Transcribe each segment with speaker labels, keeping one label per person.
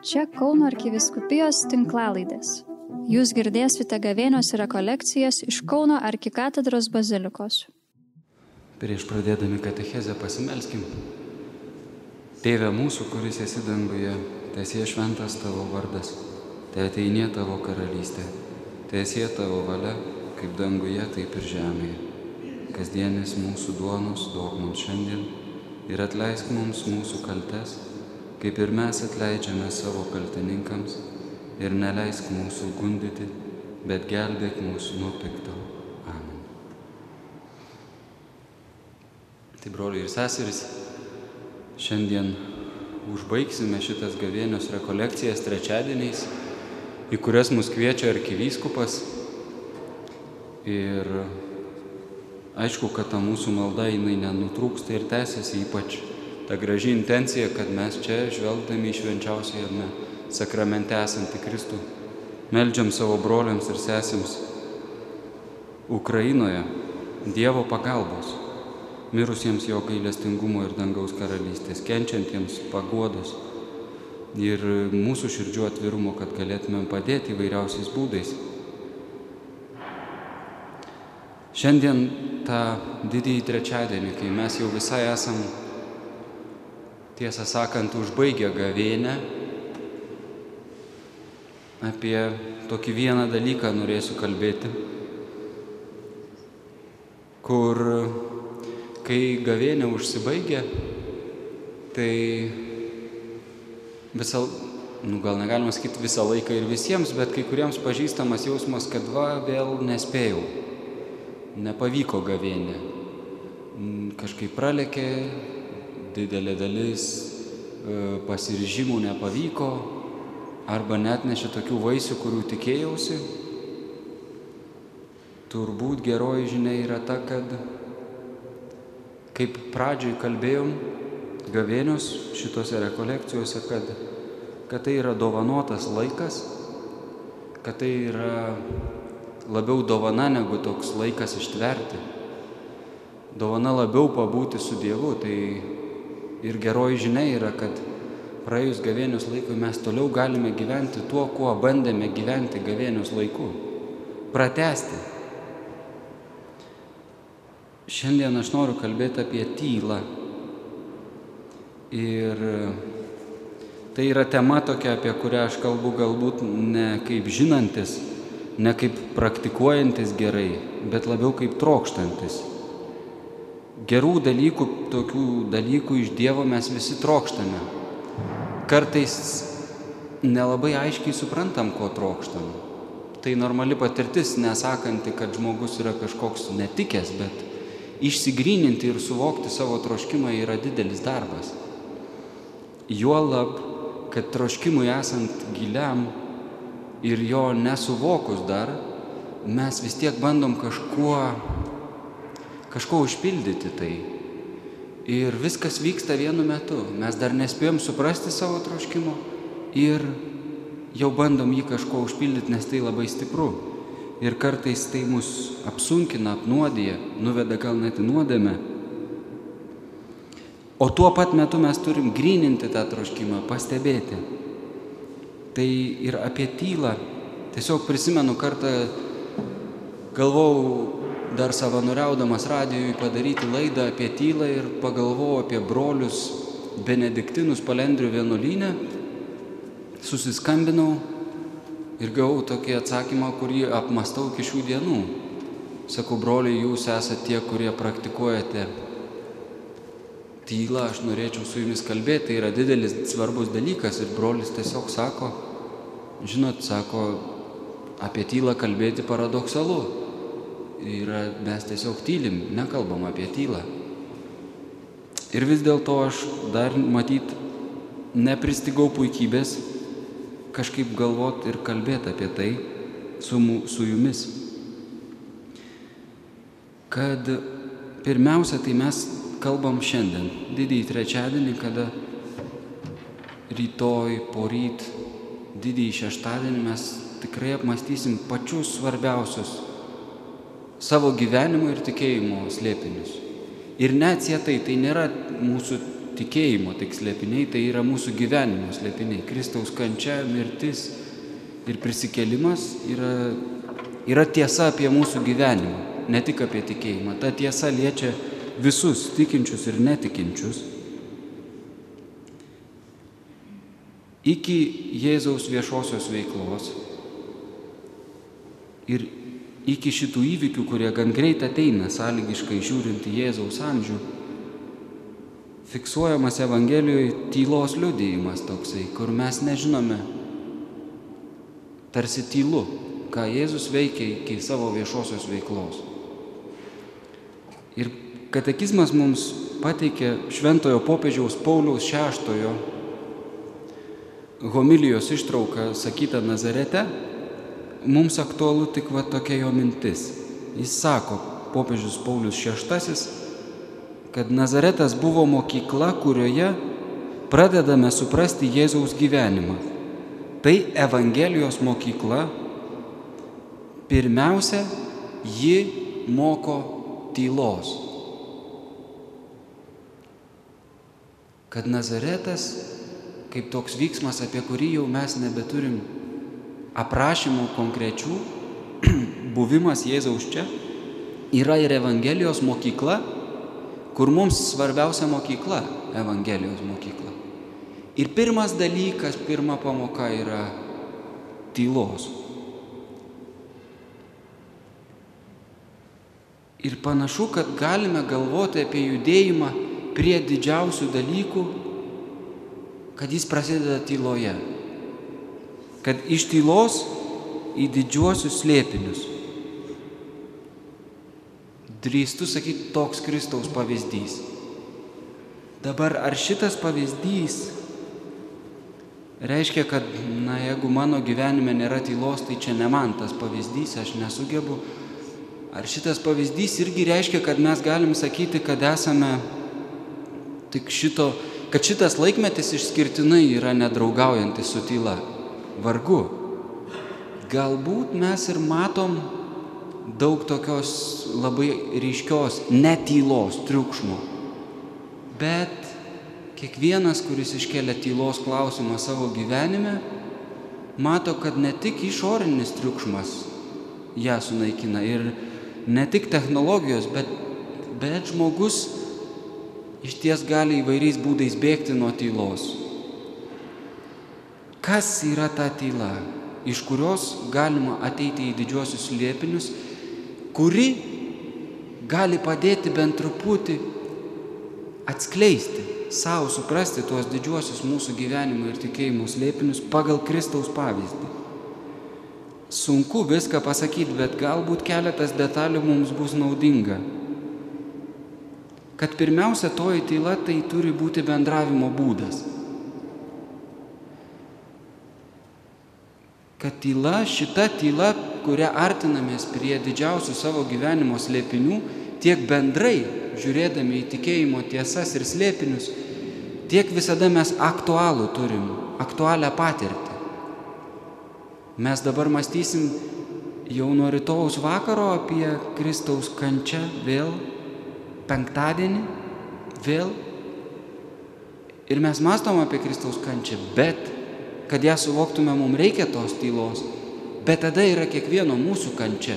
Speaker 1: Čia Kauno arkiviskupijos tinklalaidės. Jūs girdėsite gavėnios rekolekcijas iš Kauno arkikatedros bazilikos.
Speaker 2: Prieš pradėdami katechezę pasimelskim. Tėve mūsų, kuris esi danguje, tiesie šventas tavo vardas, te ateinė tavo karalystė, tiesie tavo valia, kaip danguje, taip ir žemėje. Kasdienis mūsų duonos duok mums šiandien ir atleisk mums mūsų kaltes, kaip ir mes atleidžiame savo kaltininkams ir neleisk mūsų gundyti, bet gelbėk mūsų nuo pikto. Amen. Tai broliai ir seserys, šiandien užbaigsime šitas gavėnios rekolekcijas trečiadieniais, į kurias mus kviečia arkivyskupas. Ir aišku, kad ta mūsų malda jinai nenutrūksta ir tęsiasi ypač ta graži intencija, kad mes čia žvelgdami į švenčiausiame sakramente esantį Kristų, meldžiam savo broliams ir sesėms Ukrainoje Dievo pagalbos, mirusiems jo gailestingumo ir dangaus karalystės, kenčiantiems paguodos ir mūsų širdžių atvirumo, kad galėtumėm padėti įvairiausiais būdais. Šiandien tą didįjį trečiadienį, kai mes jau visai esam, tiesą sakant, užbaigę gavėnę, apie tokį vieną dalyką norėsiu kalbėti, kur kai gavėnė užsibaigia, tai visą, nu gal negalima sakyti visą laiką ir visiems, bet kai kuriems pažįstamas jausmas, kad va vėl nespėjau nepavyko gavėnė. Kažkaip pralekė, didelė dalis pasiryžimų nepavyko, arba net nešė tokių vaisių, kurių tikėjausi. Turbūt geroji žinia yra ta, kad kaip pradžioj kalbėjom gavėnios šitose rekolekcijose, kad, kad tai yra dovanotas laikas, kad tai yra labiau dovana negu toks laikas ištverti. Dovana labiau pabūti su Dievu. Tai ir geroji žinia yra, kad praėjus gavėnius laikui mes toliau galime gyventi tuo, kuo bandėme gyventi gavėnius laiku. Pratesti. Šiandien aš noriu kalbėti apie tylą. Ir tai yra tema tokia, apie kurią aš kalbu galbūt ne kaip žinantis, ne kaip praktikuojantis gerai, bet labiau kaip trokštantis. Gerų dalykų, tokių dalykų iš Dievo mes visi trokštame. Kartais nelabai aiškiai suprantam, ko trokštam. Tai normali patirtis, nesakanti, kad žmogus yra kažkoks netikęs, bet išsigryninti ir suvokti savo troškimą yra didelis darbas. Juolab, kad troškimui esant giliam ir jo nesuvokus dar, mes vis tiek bandom kažkuo, kažkuo užpildyti tai. Ir viskas vyksta vienu metu. Mes dar nespėjom suprasti savo troškimo ir jau bandom jį kažkuo užpildyti, nes tai labai stipru. Ir kartais tai mus apsunkina, apnuodija, nuveda gal net į nuodėmę. O tuo pat metu mes turim grininti tą troškimą, pastebėti. Tai ir apie tylą. Tiesiog prisimenu kartą, galvau dar savanoriaudamas radijui padaryti laidą apie tylą ir pagalvojau apie brolius benediktinus palendrių vienuolynę. Susiskambinau ir gavau tokį atsakymą, kurį apmastau iki šių dienų. Sakau, broliai, jūs esate tie, kurie praktikuojate tylą, aš norėčiau su jumis kalbėti, tai yra didelis svarbus dalykas ir brolis tiesiog sako, žinot, sako, apie tylą kalbėti paradoksalu. Yra, mes tiesiog tylim, nekalbam apie tylą. Ir vis dėlto aš dar matyt nepristigau puikybės kažkaip galvot ir kalbėti apie tai su, su jumis. Kad pirmiausia, tai mes kalbam šiandien, didįjį trečiadienį, kada rytoj, poryt, didįjį šeštadienį mes tikrai apmastysim pačius svarbiausius savo gyvenimo ir tikėjimo slėpinius. Ir neatsietai tai nėra mūsų tikėjimo tik slėpiniai, tai yra mūsų gyvenimo slėpiniai. Kristaus kančia, mirtis ir prisikelimas yra, yra tiesa apie mūsų gyvenimą, ne tik apie tikėjimą. Ta tiesa liečia visus tikinčius ir netikinčius. Iki Jėzaus viešosios veiklos ir iki šitų įvykių, kurie gan greit ateina, sąlygiškai žiūrint į Jėzaus amžių, fiksuojamas Evangelijoje tylos liudėjimas toksai, kur mes nežinome, tarsi tylu, ką Jėzus veikia iki savo viešosios veiklos. Ir katekizmas mums pateikė šventojo popiežiaus Pauliaus VI homilijos ištrauką sakytą Nazarete, mums aktualu tik va tokia jo mintis. Jis sako, popiežius Paulius VI, kad Nazaretas buvo mokykla, kurioje pradedame suprasti Jėzaus gyvenimą. Tai Evangelijos mokykla. Pirmiausia, ji moko tylos. Kad Nazaretas, kaip toks vyksmas, apie kurį jau mes nebeturim aprašymų konkrečių, buvimas Jėzaus čia, yra ir Evangelijos mokykla, kur mums svarbiausia mokykla - Evangelijos mokykla. Ir pirmas dalykas, pirma pamoka yra tylos. Ir panašu, kad galime galvoti apie judėjimą prie didžiausių dalykų, kad jis prasideda tyloje kad iš tylos į didžiuosius slėpinius. Drįstu sakyti toks Kristaus pavyzdys. Dabar ar šitas pavyzdys reiškia, kad, na, jeigu mano gyvenime nėra tylos, tai čia ne man tas pavyzdys, aš nesugebu. Ar šitas pavyzdys irgi reiškia, kad mes galim sakyti, kad esame tik šito, kad šitas laikmetis išskirtinai yra nedraugaujantis su tyla vargu. Galbūt mes ir matom daug tokios labai ryškios netylos triukšmo. Bet kiekvienas, kuris iškelia tylos klausimą savo gyvenime, mato, kad ne tik išorinis triukšmas ją sunaikina ir ne tik technologijos, bet, bet žmogus iš ties gali įvairiais būdais bėgti nuo tylos. Kas yra ta tyla, iš kurios galima ateiti į didžiosius liepinius, kuri gali padėti bent truputį atskleisti savo, suprasti tuos didžiuosius mūsų gyvenimo ir tikėjimo slėpinius pagal Kristaus pavyzdį. Sunku viską pasakyti, bet galbūt keletas detalių mums bus naudinga. Kad pirmiausia, toji tyla tai turi būti bendravimo būdas. Kad tyla, šita tyla, kuria artinamės prie didžiausių savo gyvenimo slėpinių, tiek bendrai žiūrėdami į tikėjimo tiesas ir slėpinius, tiek visada mes aktualų turim, aktualią patirtį. Mes dabar mąstysim jau nuo rytojaus vakaro apie Kristaus kančią vėl, penktadienį vėl. Ir mes mastom apie Kristaus kančią, bet kad ją suvoktume, mums reikia tos tylos, bet tada yra kiekvieno mūsų kančia.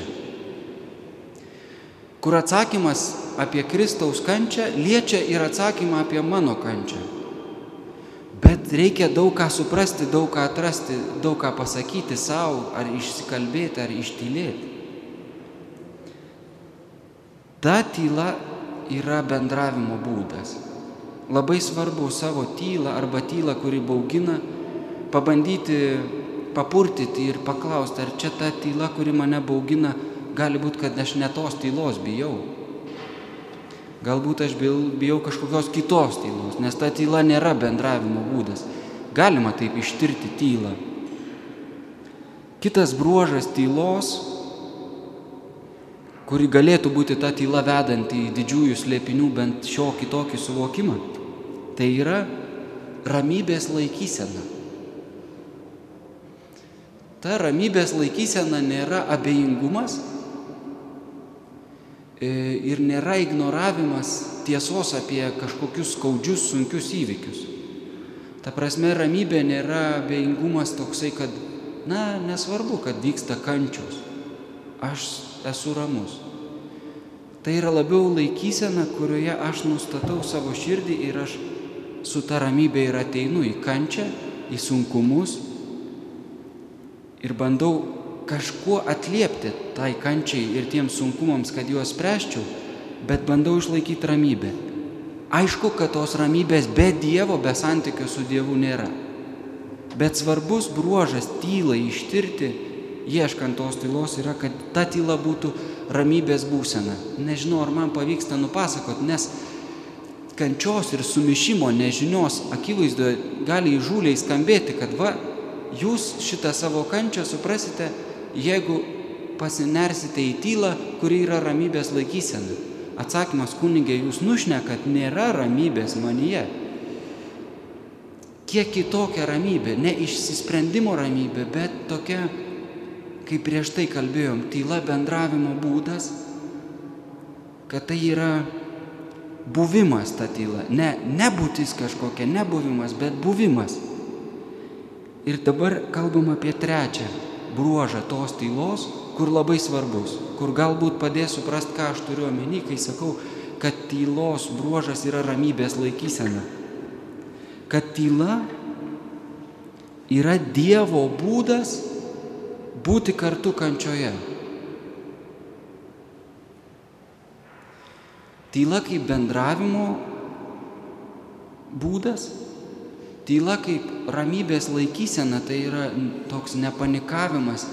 Speaker 2: Kur atsakymas apie Kristaus kančią liečia ir atsakymą apie mano kančią. Bet reikia daug ką suprasti, daug ką atrasti, daug ką pasakyti savo, ar išsikalbėti, ar ištylėti. Ta tyla yra bendravimo būdas. Labai svarbu savo tylą arba tylą, kuri baugina, pabandyti papurtyti ir paklausti, ar čia ta tyla, kuri mane baugina, gali būti, kad aš ne tos tylos bijau. Galbūt aš bijau kažkokios kitos tylos, nes ta tyla nėra bendravimo būdas. Galima taip ištirti tylą. Kitas bruožas tylos, kuri galėtų būti ta tyla vedanti į didžiųjų slėpinių bent šio kitokį suvokimą, tai yra ramybės laikysena ta ramybės laikysena nėra abejingumas e, ir nėra ignoravimas tiesos apie kažkokius skaudžius, sunkius įvykius. Ta prasme, ramybė nėra beingumas toksai, kad, na, nesvarbu, kad vyksta kančios. Aš esu ramus. Tai yra labiau laikysena, kurioje aš nustatau savo širdį ir aš su ta ramybė ir ateinu į kančią, į sunkumus ir bandau kažkuo atliepti tai kančiai ir tiems sunkumams, kad juos spręščiau, bet bandau išlaikyti ramybę. Aišku, kad tos ramybės be Dievo, be santykio su Dievu nėra. Bet svarbus bruožas tylai ištirti, ieškant tos tylos, yra, kad ta tyla būtų ramybės būsena. Nežinau, ar man pavyksta nupasakot, nes kančios ir sumišimo nežinios akivaizdoje gali įžūliai skambėti, kad va, jūs šitą savo kančią suprasite, jeigu pasinersite į tylą, kuri yra ramybės laikysena. Atsakymas kunigė, jūs nušnekat, nėra ramybės manyje. Kiek kitokia ramybė, ne išsisprendimo ramybė, bet tokia, kaip prieš tai kalbėjom, tyla bendravimo būdas, kad tai yra buvimas ta tyla, ne nebūtis kažkokia, nebuvimas, bet buvimas. Ir dabar kalbam apie trečią bruožą tos tylos, kur labai svarbus, kur galbūt padės suprasti, ką aš turiu omeny, kai sakau, kad tylos bruožas yra ramybės laikysena. Kad tyla yra Dievo būdas būti kartu kančioje. Tyla kaip bendravimo būdas, tyla kaip ramybės laikysena, tai yra toks nepanikavimas,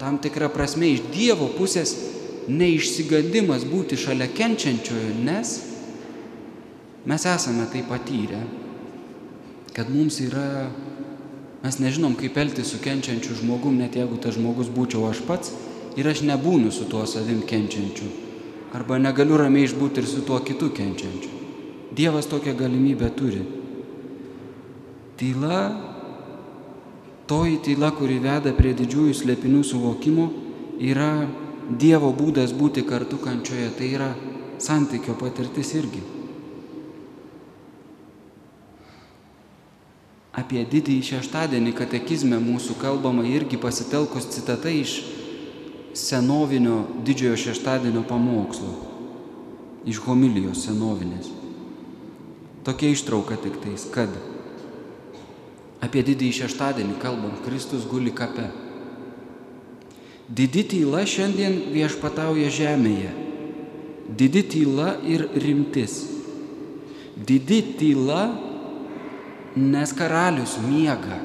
Speaker 2: tam tikra prasme iš Dievo pusės neišsigandimas būti šalia kenčiančiojo, nes mes esame tai patyrę, kad mums yra, mes nežinom, kaip elgtis su kenčiančiu žmogum, net jeigu tas žmogus būčiau aš pats ir aš nebūnu su tuo savim kenčiančiu. Arba negaliu ramiai išbūti ir su tuo kitu kenčiančiu. Dievas tokią galimybę turi. Tyla Toji tyla, kuri veda prie didžiųjų slėpinių suvokimo, yra Dievo būdas būti kartu kančioje, tai yra santykio patirtis irgi. Apie didįjį šeštadienį katekizme mūsų kalbama irgi pasitelkus citata iš senovinio didžiojo šeštadienio pamokslo, iš homilijos senovinės. Tokia ištrauka tik tais, kad Apie didįjį šeštadienį kalbam, Kristus guli kape. Didi tyla šiandien viešpatauja žemėje. Didi tyla ir rimtis. Didi tyla, nes karalius miega.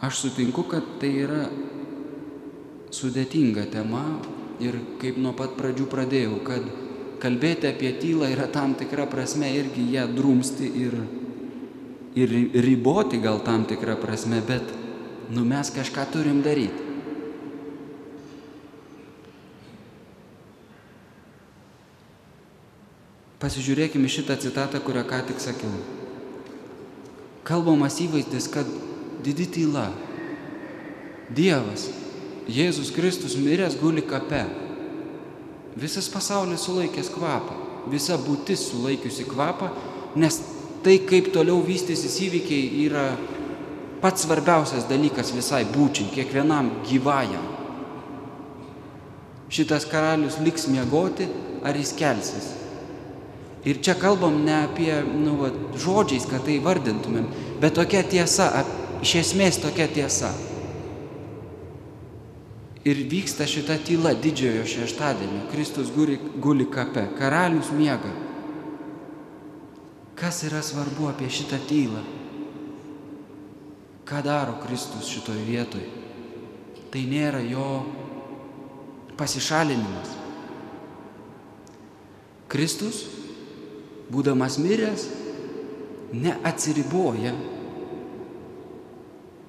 Speaker 2: Aš sutinku, kad tai yra sudėtinga tema ir kaip nuo pat pradžių pradėjau, kad kalbėti apie tylą yra tam tikra prasme irgi ją drumsti ir, ir riboti gal tam tikrą prasme, bet nu mes kažką turim daryti. Pasižiūrėkime šitą citatą, kurią ką tik sakiau. Kalbamas įvaizdis, kad didi tyla. Dievas, Jėzus Kristus miręs guli kape. Visas pasaulis sulaikęs kvapą, visa būtis sulaikiusi kvapą, nes tai, kaip toliau vystysis įvykiai, yra pats svarbiausias dalykas visai būčiai, kiekvienam gyvajam. Šitas karalius liks miegoti, ar jis kelsis. Ir čia kalbam ne apie nu, va, žodžiais, kad tai vardintumėm, bet tokia tiesa, iš esmės tokia tiesa ir vyksta šita tyla didžiojo šeštadienio. Kristus guli, guli kape, karalius miega. Kas yra svarbu apie šitą tylą? Ką daro Kristus šitoj vietoj? Tai nėra jo pasišalinimas. Kristus, būdamas miręs, neatsiriboja.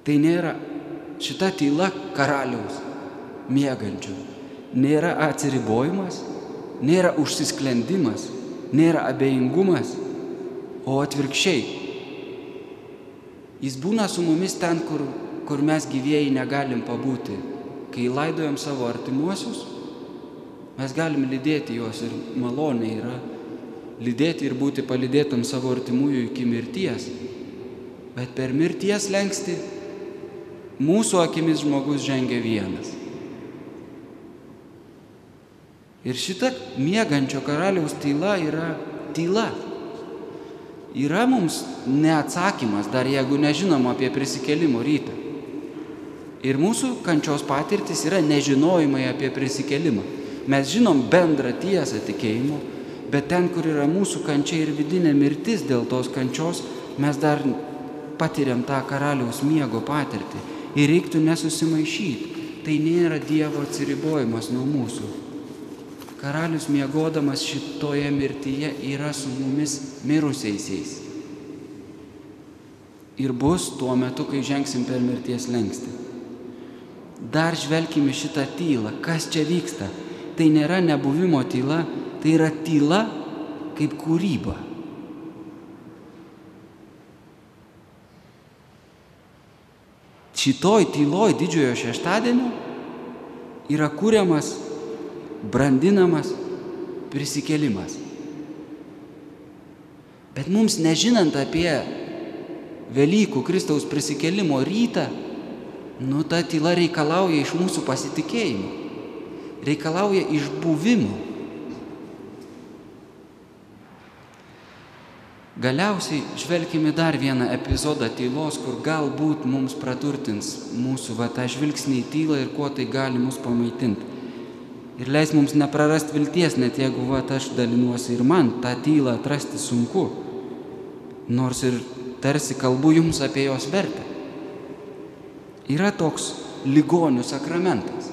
Speaker 2: Tai nėra šita tyla karaliaus miegančių. Nėra atsiribojimas, nėra užsisklendimas, nėra abejingumas, o atvirkščiai. Jis būna su mumis ten, kur, kur mes gyvėjai negalim pabūti. Kai laidojam savo artimuosius, Mes galim lydėti juos ir malonė yra lydėti ir būti palydėtam savo artimųjų iki mirties. Bet per mirties lengsti mūsų akimis žmogus žengia vienas. Ir šita miegančio karaliaus tyla yra tyla. Yra mums neatsakymas, dar jeigu nežinom apie prisikelimo rytą. Ir mūsų kančios patirtis yra nežinojimai apie prisikelimą. Mes žinom bendrą tiesą tikėjimo, bet ten, kur yra mūsų kančia ir vidinė mirtis dėl tos kančios, mes dar patiriam tą karaliaus miego patirtį. Ir reiktų nesusimaišyti. Tai nėra Dievo atsiribojimas nuo mūsų. Karalius miegodamas šitoje mirtyje yra su mumis mirusiaisiais. Ir bus tuo metu, kai žengsim per mirties lengstį. Dar žvelgime šitą tylą. Kas čia vyksta? Tai nėra nebuvimo tyla, tai yra tyla kaip kūryba. Šitoj tyloj didžiojo šeštadienio yra kūriamas, brandinamas prisikėlimas. Bet mums nežinant apie Velykų Kristaus prisikėlimo rytą, nu ta tyla reikalauja iš mūsų pasitikėjimo, reikalauja išbuvimo. Galiausiai žvelgime dar vieną epizodą tylos, kur galbūt mums praturtins mūsų va tą žvilgsnį į tylą ir kuo tai gali mus pamaitinti. Ir leis mums neprarast vilties, net jeigu va aš dalinuosi ir man tą tylą atrasti sunku. Nors ir tarsi kalbu jums apie jos vertę. Yra toks ligonių sakramentas.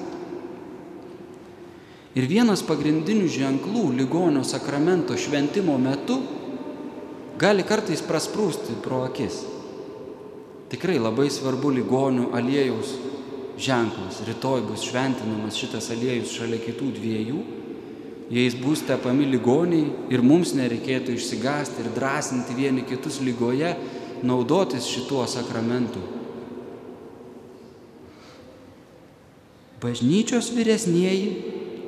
Speaker 2: Ir vienas pagrindinių ženklų ligonio sakramento šventimo metu gali kartais prasprūsti pro akis. Tikrai labai svarbu ligonių aliejaus ženklas. Rytoj bus šventinamas šitas aliejus šalia kitų dviejų. Jais bus tepami ligoniai ir mums nereikėtų išsigasti ir drąsinti vieni kitus lygoje, naudotis šituo sakramentu. Bažnyčios vyresnieji,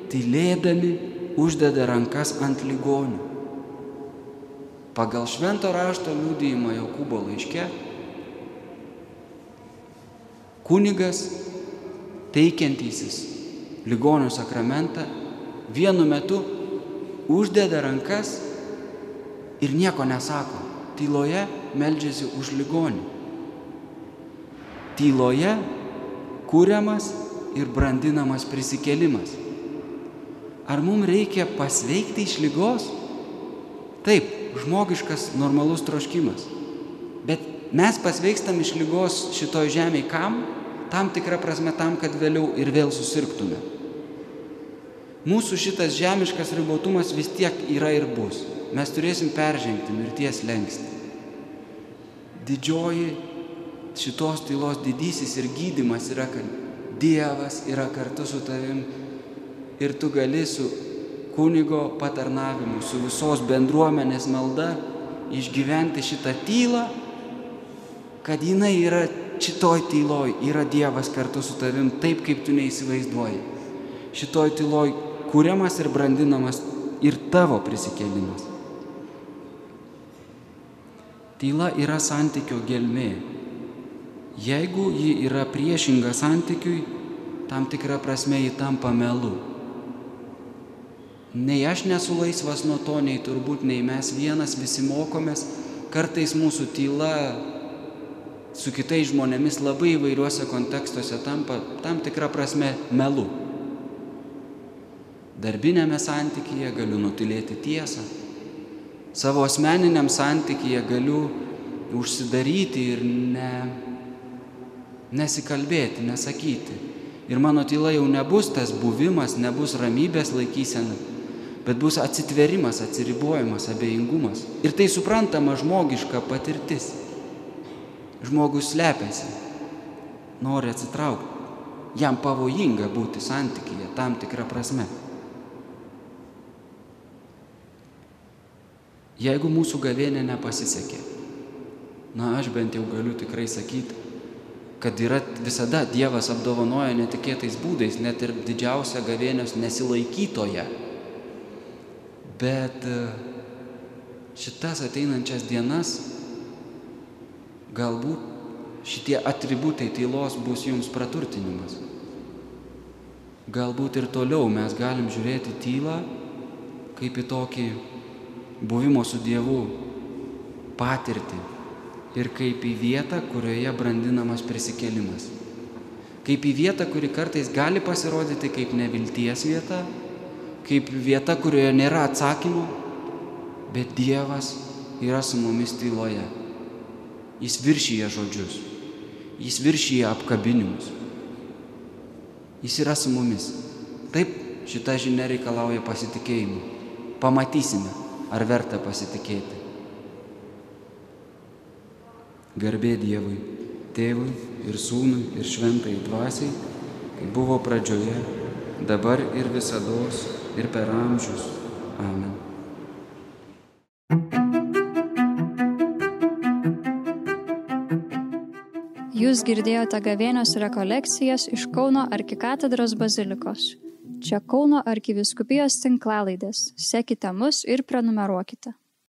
Speaker 2: tylėdami, uždeda rankas ant ligonių. Pagal švento rašto liūdėjimą Jokūbo laiške, kunigas teikiantysis ligonių sakramentą vienu metu uždeda rankas ir nieko nesako. Tyloje meldžiasi už ligonį. Tyloje kūriamas ir brandinamas prisikėlimas. Ar mums reikia pasveikti iš lygos? Taip, žmogiškas normalus troškimas. Bet mes pasveikstam iš lygos šitoj žemėje kam? Tam tikrą prasme tam, kad vėliau ir vėl susirgtume. Mūsų šitas žemiškas ribotumas vis tiek yra ir bus. Mes turėsim peržengti mirties lengsti. Didžioji šitos tylos didysis ir gydimas yra, kad Dievas yra kartu su tavim ir tu gali su kunigo patarnavimu, su visos bendruomenės malda išgyventi šitą tylą, kad jinai yra šitoj tyloj, yra Dievas kartu su tavim taip, kaip tu neįsivaizduoji. Šitoj tyloj kūriamas ir brandinamas ir tavo prisikėlimas. Tyla yra santykio gelmė. Jeigu ji yra priešinga santykiui, tam tikra prasme ji tampa melu. Nei aš nesu laisvas nuo to, nei turbūt, nei mes vienas visi mokomės, kartais mūsų tyla su kitais žmonėmis labai įvairiuose kontekstuose tampa tam tikra prasme melu. Darbinėme santykyje galiu nutilėti tiesą, savo asmeniniam santykyje galiu užsidaryti ir ne, nesikalbėti, nesakyti. Ir mano tyla jau nebus tas buvimas, nebus ramybės laikysena, bet bus atsitverimas, atsiribojimas, abejingumas. Ir tai suprantama žmogiška patirtis. Žmogus slepiasi, nori atsitraukti. Jam pavojinga būti santykyje tam tikrą prasme. Jeigu mūsų gavėnė nepasisekė, na aš bent jau galiu tikrai sakyti, kad yra visada Dievas apdovanoja netikėtais būdais, net ir didžiausia gavėnios nesilaikytoje. Bet e, šitas ateinančias dienas galbūt šitie atributai tylos bus jums praturtinimas. Galbūt ir toliau mes galim žiūrėti tylą kaip į tokį buvimo su Dievu patirtį ir kaip į vietą, kurioje brandinamas prisikėlimas. Kaip į vietą, kuri kartais gali pasirodyti kaip nevilties vieta, kaip vieta, kurioje nėra atsakymų, bet Dievas yra su mumis tyloje. Jis viršyje žodžius, jis viršyje apkabinimus. Jis yra su mumis. Taip, šita žinia reikalauja pasitikėjimo. Pamatysime, ar verta pasitikėti. Garbė Dievui, Tėvui ir Sūnui ir Šventai Dvasiai, kaip buvo pradžioje, dabar ir visada ir per amžius. Amen.
Speaker 1: Jūs girdėjote gavėnios rekolekcijas iš Kauno arkikatedros bazilikos. Čia Kauno arkiviskupijos tinklalaidės. Sekite mus ir prenumeruokite.